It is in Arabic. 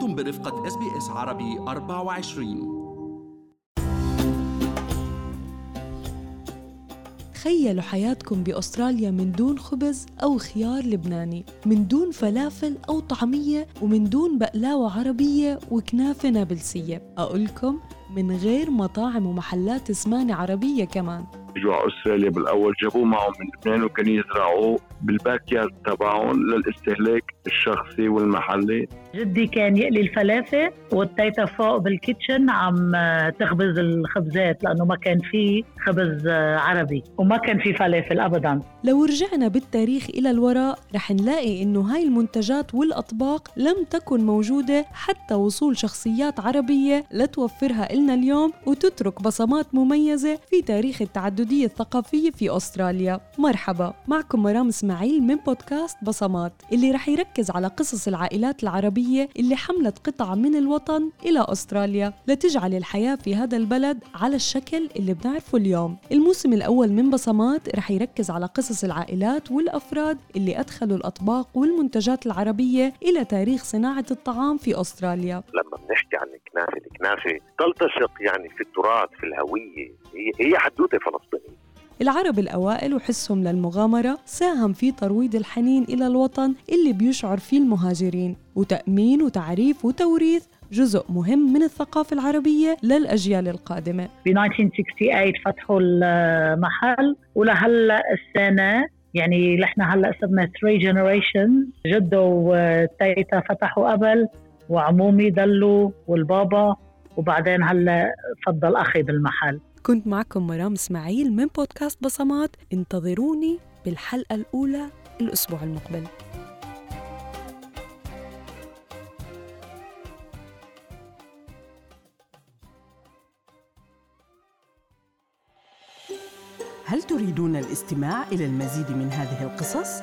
أنتم برفقة SBS عربي 24 تخيلوا حياتكم بأستراليا من دون خبز أو خيار لبناني من دون فلافل أو طعمية ومن دون بقلاوة عربية وكنافة نابلسية. أقولكم من غير مطاعم ومحلات سمانة عربية كمان. اجوا على أستراليا بالأول جابوه معهم من لبنان وكانوا يزرعوه بال backyard تبعهم للاستهلاك الشخصي والمحلي. جدي كان يقلي الفلافل والتيتا فوق بال kitchen عم تخبز الخبزات لأنه ما كان في خبز عربي وما كان في فلافل ابدا. لو رجعنا بالتاريخ إلى الوراء رح نلاقي إنه هاي المنتجات والأطباق لم تكن موجودة حتى وصول شخصيات عربية لتوفرها إلنا اليوم وتترك بصمات مميزة في تاريخ التعددية الثقافية في أستراليا. مرحبا معكم مرام إسماعيل من بودكاست بصمات اللي رح يركز على قصص العائلات العربية اللي حملت قطع من الوطن إلى أستراليا لتجعل الحياة في هذا البلد على الشكل اللي بنعرفه اليوم. الموسم الأول من بصمات رح يركز على قصص العائلات والأفراد اللي أدخلوا الأطباق والمنتجات العربية إلى تاريخ صناعة الطعام في أستراليا. لما بنحكي عن الكنافة الكنافة تلتصق يعني في التراث في الهوية. هي هي حدوتة فلسطينيه العرب الأوائل وحسهم للمغامرة ساهم في ترويض الحنين إلى الوطن اللي بيشعر فيه المهاجرين وتأمين وتعريف وتوريث جزء مهم من الثقافة العربية للأجيال القادمة. ب 1968 فتحوا المحل ولهلا السنة يعني نحن هلا صرنا 3 جنريشن جدة وتيتا فتحوا قبل وعمومي ضلوا والبابا وبعدين هلا فضل أخي بالمحل كنت معكم مرام إسماعيل من بودكاست بصمات انتظروني بالحلقة الأولى الأسبوع المقبل هل تريدون الاستماع إلى المزيد من هذه القصص؟